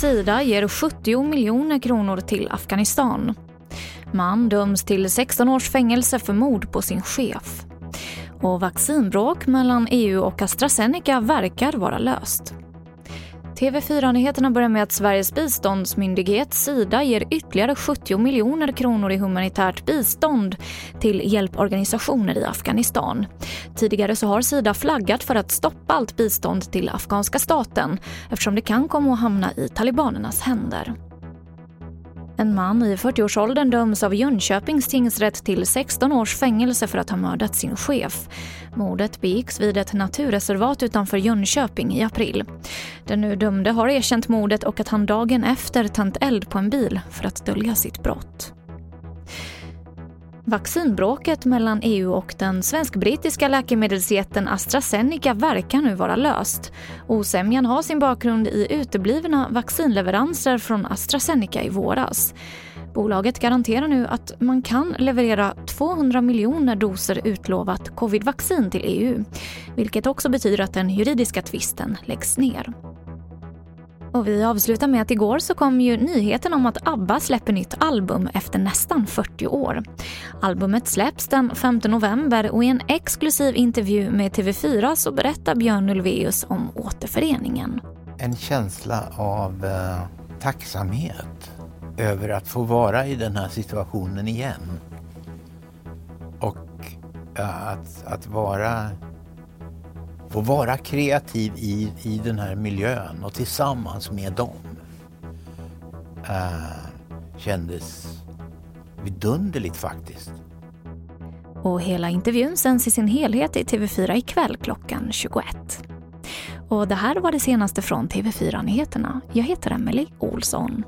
Sida ger 70 miljoner kronor till Afghanistan. Man döms till 16 års fängelse för mord på sin chef. Och vaccinbråk mellan EU och AstraZeneca verkar vara löst. TV4-nyheterna börjar med att Sveriges biståndsmyndighet Sida ger ytterligare 70 miljoner kronor i humanitärt bistånd till hjälporganisationer i Afghanistan. Tidigare så har Sida flaggat för att stoppa allt bistånd till afghanska staten eftersom det kan komma att hamna i talibanernas händer. En man i 40-årsåldern döms av Jönköpings tingsrätt till 16 års fängelse för att ha mördat sin chef. Mordet begicks vid ett naturreservat utanför Jönköping i april. Den nu dömde har erkänt mordet och att han dagen efter tänt eld på en bil för att dölja sitt brott. Vaccinbråket mellan EU och den svensk-brittiska läkemedelsjätten AstraZeneca verkar nu vara löst. Osämjan har sin bakgrund i uteblivna vaccinleveranser från AstraZeneca i våras. Bolaget garanterar nu att man kan leverera 200 miljoner doser utlovat covidvaccin till EU, vilket också betyder att den juridiska tvisten läggs ner. Och vi avslutar med att igår så kom ju nyheten om att ABBA släpper nytt album efter nästan 40 år. Albumet släpps den 5 november och i en exklusiv intervju med TV4 så berättar Björn Ulvaeus om återföreningen. En känsla av eh, tacksamhet över att få vara i den här situationen igen. Och ja, att, att vara få vara kreativ i, i den här miljön och tillsammans med dem äh, kändes vidunderligt faktiskt. Och hela intervjun sänds i sin helhet i TV4 ikväll klockan 21. Och det här var det senaste från TV4 Nyheterna. Jag heter Emily Olsson.